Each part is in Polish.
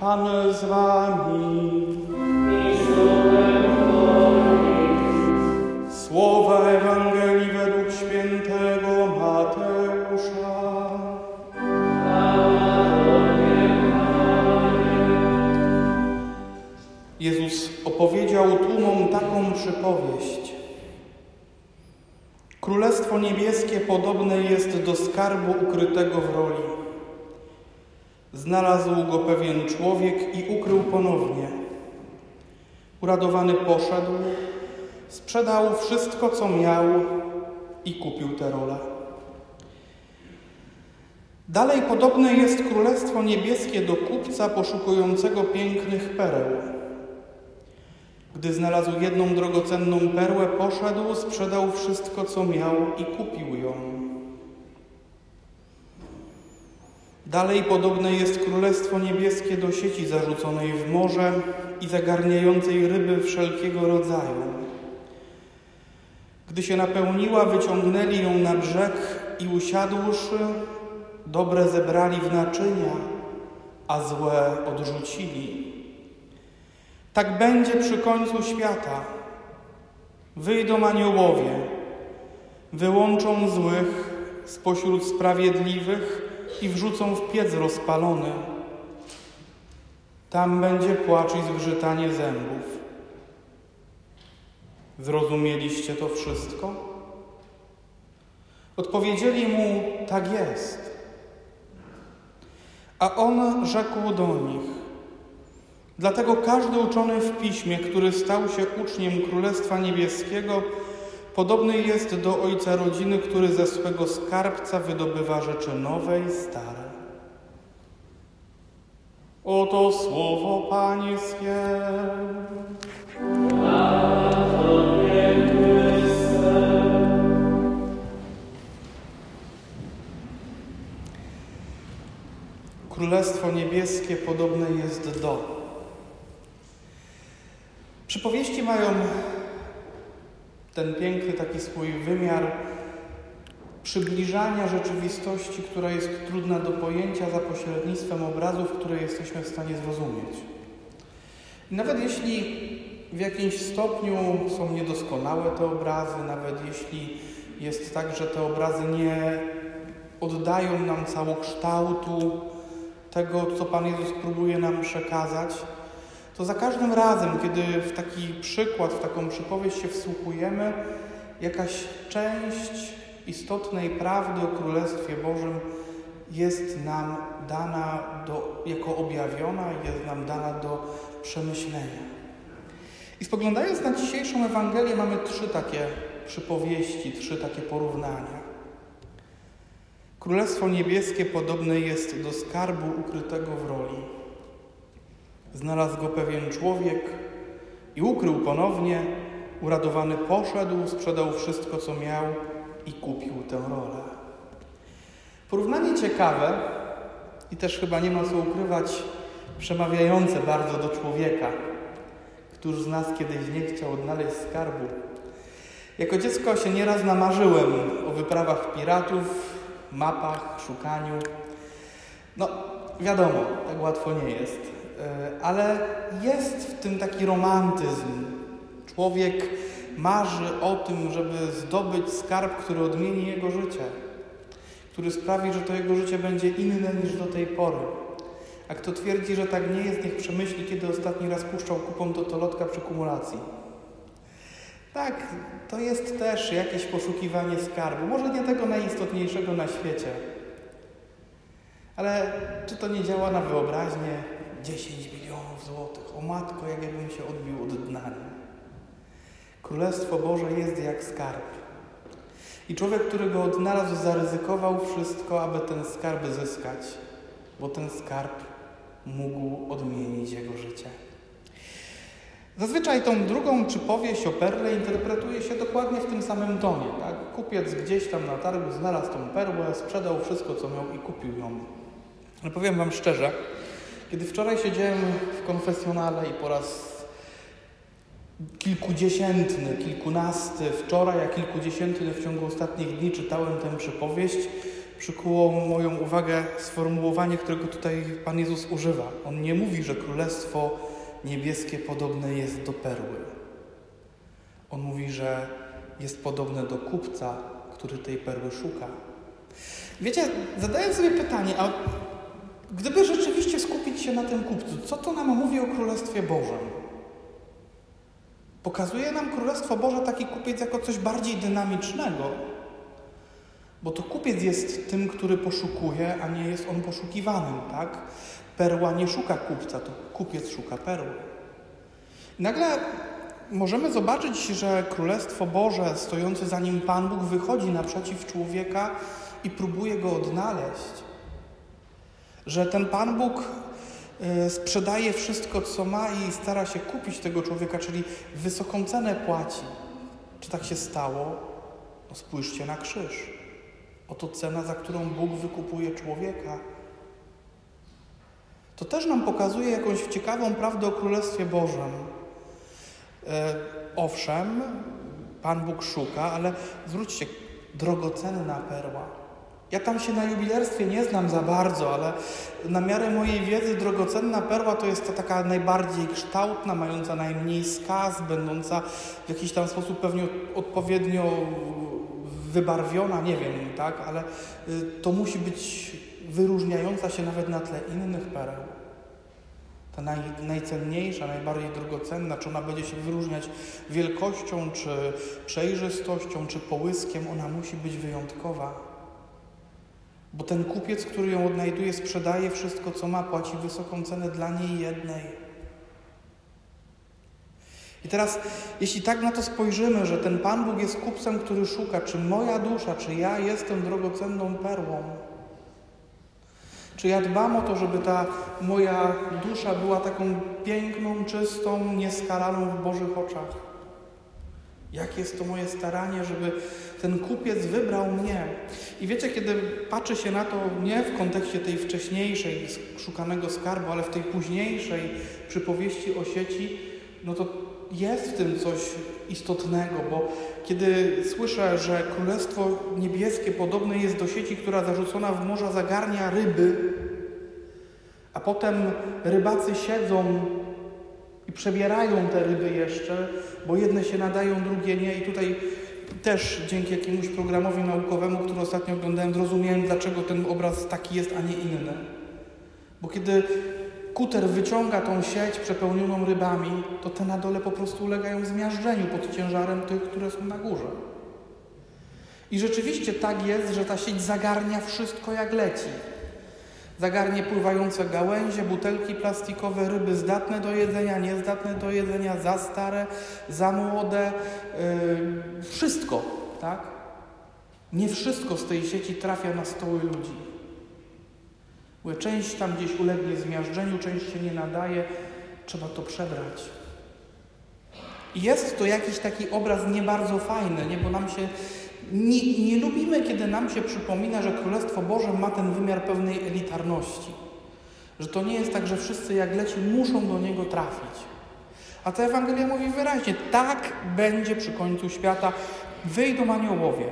Pan z wami. Słowa Ewangelii według świętego Mateusza. Jezus opowiedział tłumom taką przypowieść. Królestwo niebieskie podobne jest do skarbu ukrytego w roli. Znalazł go pewien człowiek i ukrył ponownie. Uradowany poszedł, sprzedał wszystko, co miał i kupił tę rolę. Dalej podobne jest Królestwo Niebieskie do kupca poszukującego pięknych pereł. Gdy znalazł jedną drogocenną perłę, poszedł, sprzedał wszystko, co miał i kupił ją. Dalej podobne jest Królestwo Niebieskie do sieci zarzuconej w morze i zagarniającej ryby wszelkiego rodzaju. Gdy się napełniła, wyciągnęli ją na brzeg i usiadłszy, dobre zebrali w naczynia, a złe odrzucili. Tak będzie przy końcu świata. Wyjdą aniołowie, wyłączą złych spośród sprawiedliwych i wrzucą w piec rozpalony. Tam będzie płacz i zgrzytanie zębów. Zrozumieliście to wszystko? Odpowiedzieli mu: Tak jest. A on rzekł do nich: Dlatego każdy uczony w piśmie, który stał się uczniem Królestwa Niebieskiego, podobny jest do ojca rodziny, który ze swego skarbca wydobywa rzeczy nowe i stare. Oto słowo Pańskie. Królestwo Niebieskie podobne jest do. Przypowieści mają ten piękny taki swój wymiar przybliżania rzeczywistości, która jest trudna do pojęcia za pośrednictwem obrazów, które jesteśmy w stanie zrozumieć. Nawet jeśli w jakimś stopniu są niedoskonałe te obrazy, nawet jeśli jest tak, że te obrazy nie oddają nam całokształtu tego, co Pan Jezus próbuje nam przekazać, to za każdym razem, kiedy w taki przykład, w taką przypowieść się wsłuchujemy, jakaś część istotnej prawdy o Królestwie Bożym jest nam dana do, jako objawiona, jest nam dana do przemyślenia. I spoglądając na dzisiejszą Ewangelię, mamy trzy takie przypowieści, trzy takie porównania. Królestwo Niebieskie podobne jest do skarbu ukrytego w roli. Znalazł go pewien człowiek i ukrył ponownie. Uradowany poszedł, sprzedał wszystko, co miał i kupił tę rolę. Porównanie ciekawe i też chyba nie ma co ukrywać, przemawiające bardzo do człowieka. Któż z nas kiedyś nie chciał odnaleźć skarbu? Jako dziecko się nieraz namarzyłem o wyprawach piratów, mapach, szukaniu. No, wiadomo, tak łatwo nie jest. E, ale jest w tym taki romantyzm. Człowiek marzy o tym, żeby zdobyć skarb, który odmieni jego życie, który sprawi, że to jego życie będzie inne niż do tej pory. A kto twierdzi, że tak nie jest, niech przemyśli, kiedy ostatni raz puszczał kupon do tolotka przy kumulacji. Tak, to jest też jakieś poszukiwanie skarbu. Może nie tego najistotniejszego na świecie. Ale czy to nie działa na wyobraźnię? 10 milionów złotych. O matko, jak ja bym się odbił od dna. Królestwo Boże jest jak skarb. I człowiek, który go odnalazł, zaryzykował wszystko, aby ten skarb zyskać, bo ten skarb mógł odmienić jego życie. Zazwyczaj tą drugą przypowieść o perle interpretuje się dokładnie w tym samym tonie. Tak? Kupiec gdzieś tam na targu znalazł tą perłę, sprzedał wszystko, co miał i kupił ją. Ale powiem Wam szczerze, kiedy wczoraj siedziałem w konfesjonale i po raz kilkudziesiętny, kilkunasty wczoraj, a kilkudziesiętny w ciągu ostatnich dni czytałem tę przypowieść, przykuło moją uwagę sformułowanie, którego tutaj Pan Jezus używa. On nie mówi, że królestwo niebieskie podobne jest do perły. On mówi, że jest podobne do kupca, który tej perły szuka. Wiecie, zadaję sobie pytanie, a gdyby rzeczywiście skupić się na tym kupcu, co to nam mówi o Królestwie Bożym? Pokazuje nam Królestwo Boże taki kupiec jako coś bardziej dynamicznego, bo to kupiec jest tym, który poszukuje, a nie jest on poszukiwanym, tak? Perła nie szuka kupca, to kupiec szuka perły. I nagle możemy zobaczyć, że Królestwo Boże, stojące za nim Pan Bóg, wychodzi naprzeciw człowieka i próbuje go odnaleźć. Że ten Pan Bóg sprzedaje wszystko, co ma i stara się kupić tego człowieka, czyli wysoką cenę płaci. Czy tak się stało? No spójrzcie na krzyż. Oto cena, za którą Bóg wykupuje człowieka. To też nam pokazuje jakąś ciekawą prawdę o Królestwie Bożym. E, owszem, Pan Bóg szuka, ale zwróćcie, drogocenna perła. Ja tam się na jubilerstwie nie znam za bardzo, ale na miarę mojej wiedzy drogocenna perła to jest ta taka najbardziej kształtna, mająca najmniej skaz, będąca w jakiś tam sposób pewnie odpowiednio wybarwiona, nie wiem, tak, ale y, to musi być wyróżniająca się nawet na tle innych pereł. Ta naj, najcenniejsza, najbardziej drogocenna, czy ona będzie się wyróżniać wielkością, czy przejrzystością, czy połyskiem, ona musi być wyjątkowa. Bo ten kupiec, który ją odnajduje, sprzedaje wszystko, co ma, płaci wysoką cenę dla niej jednej. I teraz, jeśli tak na to spojrzymy, że ten Pan Bóg jest kupcem, który szuka, czy moja dusza, czy ja jestem drogocenną perłą, czy ja dbam o to, żeby ta moja dusza była taką piękną, czystą, nieskalaną w Bożych oczach? Jakie jest to moje staranie, żeby ten kupiec wybrał mnie? I wiecie, kiedy patrzy się na to nie w kontekście tej wcześniejszej, szukanego skarbu, ale w tej późniejszej przypowieści o sieci, no to jest w tym coś istotnego, bo kiedy słyszę, że Królestwo Niebieskie podobne jest do sieci, która zarzucona w morza zagarnia ryby, a potem rybacy siedzą i przebierają te ryby jeszcze, bo jedne się nadają, drugie nie. I tutaj też dzięki jakiemuś programowi naukowemu, który ostatnio oglądałem, zrozumiałem, dlaczego ten obraz taki jest, a nie inny. Bo kiedy kuter wyciąga tą sieć przepełnioną rybami, to te na dole po prostu ulegają zmiażdżeniu pod ciężarem tych, które są na górze. I rzeczywiście tak jest, że ta sieć zagarnia wszystko jak leci. Zagarnie pływające gałęzie, butelki plastikowe, ryby zdatne do jedzenia, niezdatne do jedzenia, za stare, za młode, yy, wszystko, tak? Nie wszystko z tej sieci trafia na stoły ludzi. Część tam gdzieś ulegnie zmiażdżeniu, część się nie nadaje, trzeba to przebrać. Jest to jakiś taki obraz nie bardzo fajny, nie? bo nam się nie, nie lubimy, kiedy nam się przypomina, że Królestwo Boże ma ten wymiar pewnej elitarności. Że to nie jest tak, że wszyscy jak leci muszą do niego trafić. A ta Ewangelia mówi wyraźnie, tak będzie przy końcu świata. Wyjdą aniołowie,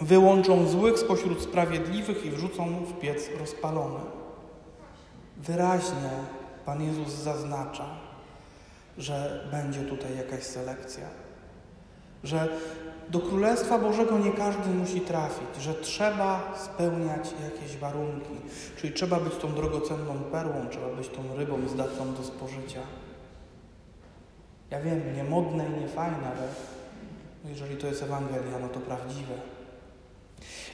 Wyłączą złych spośród sprawiedliwych i wrzucą w piec rozpalony. Wyraźnie Pan Jezus zaznacza, że będzie tutaj jakaś selekcja. Że do Królestwa Bożego nie każdy musi trafić, że trzeba spełniać jakieś warunki. Czyli trzeba być tą drogocenną perłą, trzeba być tą rybą zdatną do spożycia. Ja wiem, nie modne i nie fajne, ale jeżeli to jest Ewangelia, no to prawdziwe.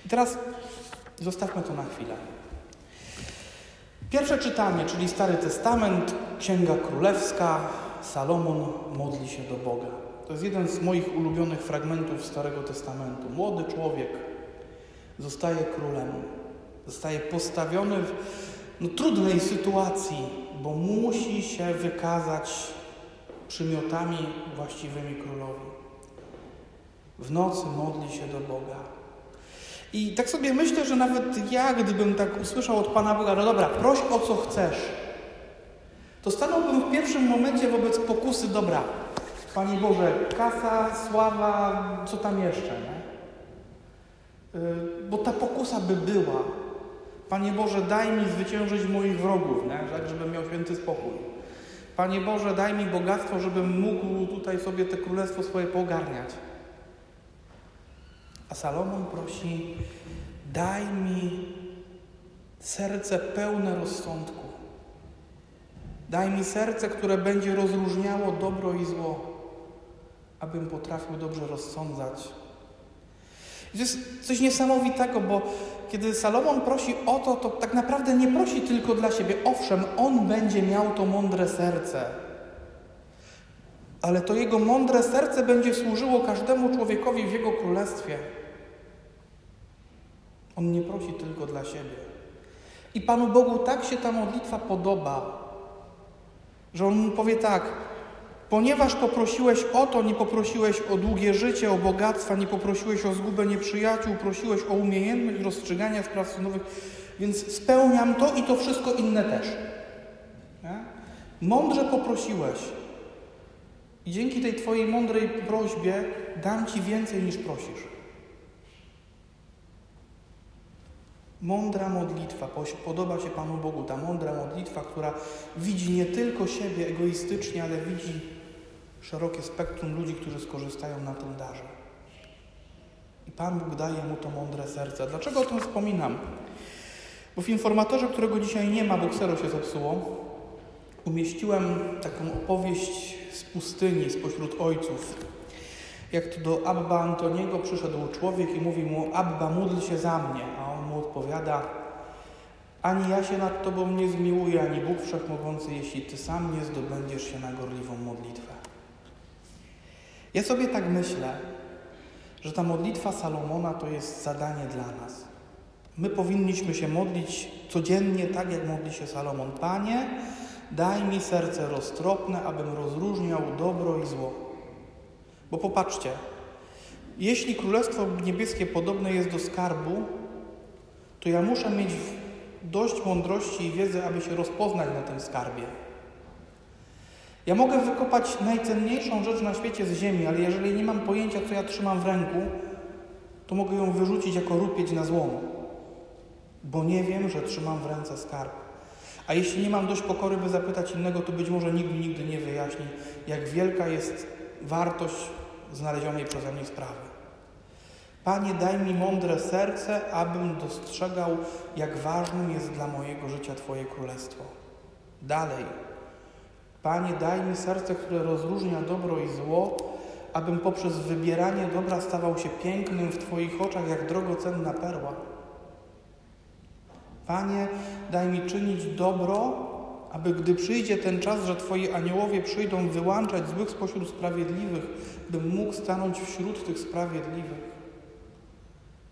I teraz zostawmy to na chwilę. Pierwsze czytanie, czyli Stary Testament, Księga Królewska, Salomon modli się do Boga. To jest jeden z moich ulubionych fragmentów Starego Testamentu. Młody człowiek zostaje królem, zostaje postawiony w no, trudnej sytuacji, bo musi się wykazać przymiotami właściwymi królowi. W nocy modli się do Boga. I tak sobie myślę, że nawet ja, gdybym tak usłyszał od Pana Boga, no dobra, proś o co chcesz, to stanąłbym w pierwszym momencie wobec pokusy, dobra, Panie Boże, kasa, sława, co tam jeszcze, nie? bo ta pokusa by była. Panie Boże, daj mi zwyciężyć moich wrogów, nie? tak żebym miał święty spokój. Panie Boże, daj mi bogactwo, żebym mógł tutaj sobie te królestwo swoje pogarniać. A Salomon prosi, daj mi serce pełne rozsądku. Daj mi serce, które będzie rozróżniało dobro i zło, abym potrafił dobrze rozsądzać. To jest coś niesamowitego, bo kiedy Salomon prosi o to, to tak naprawdę nie prosi tylko dla siebie. Owszem, on będzie miał to mądre serce, ale to jego mądre serce będzie służyło każdemu człowiekowi w jego królestwie. On nie prosi tylko dla siebie. I Panu Bogu tak się ta modlitwa podoba, że On powie tak, ponieważ poprosiłeś o to, nie poprosiłeś o długie życie, o bogactwa, nie poprosiłeś o zgubę nieprzyjaciół, prosiłeś o umiejętność rozstrzygania spraw sądowych, więc spełniam to i to wszystko inne też. Nie? Mądrze poprosiłeś. I dzięki tej Twojej mądrej prośbie dam Ci więcej niż prosisz. Mądra modlitwa, podoba się Panu Bogu ta mądra modlitwa, która widzi nie tylko siebie egoistycznie, ale widzi szerokie spektrum ludzi, którzy skorzystają na tym darze. I Pan Bóg daje mu to mądre serce. Dlaczego o tym wspominam? Bo w informatorze, którego dzisiaj nie ma, bo ksero się zepsuło, umieściłem taką opowieść z pustyni, spośród ojców. Jak to do Abba Antoniego przyszedł człowiek i mówi mu, Abba, módl się za mnie. A on mu odpowiada, ani ja się nad Tobą nie zmiłuję, ani Bóg Wszechmogący, jeśli Ty sam nie zdobędziesz się na gorliwą modlitwę. Ja sobie tak myślę, że ta modlitwa Salomona to jest zadanie dla nas. My powinniśmy się modlić codziennie tak, jak modli się Salomon. Panie, daj mi serce roztropne, abym rozróżniał dobro i zło. Bo popatrzcie, jeśli Królestwo Niebieskie podobne jest do skarbu, to ja muszę mieć dość mądrości i wiedzy, aby się rozpoznać na tym skarbie. Ja mogę wykopać najcenniejszą rzecz na świecie z ziemi, ale jeżeli nie mam pojęcia, co ja trzymam w ręku, to mogę ją wyrzucić jako rupieć na złom, bo nie wiem, że trzymam w ręce skarb. A jeśli nie mam dość pokory, by zapytać innego, to być może nikt nigdy nie wyjaśni, jak wielka jest wartość znalezionej przeze mnie sprawy. Panie, daj mi mądre serce, abym dostrzegał, jak ważnym jest dla mojego życia Twoje królestwo. Dalej. Panie, daj mi serce, które rozróżnia dobro i zło, abym poprzez wybieranie dobra stawał się pięknym w Twoich oczach, jak drogocenna perła. Panie, daj mi czynić dobro, aby gdy przyjdzie ten czas, że Twoi aniołowie przyjdą wyłączać złych spośród sprawiedliwych, bym mógł stanąć wśród tych sprawiedliwych.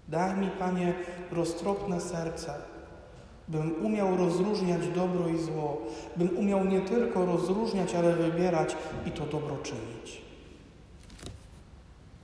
Daj mi, Panie, roztropne serce, bym umiał rozróżniać dobro i zło, bym umiał nie tylko rozróżniać, ale wybierać i to dobro czynić.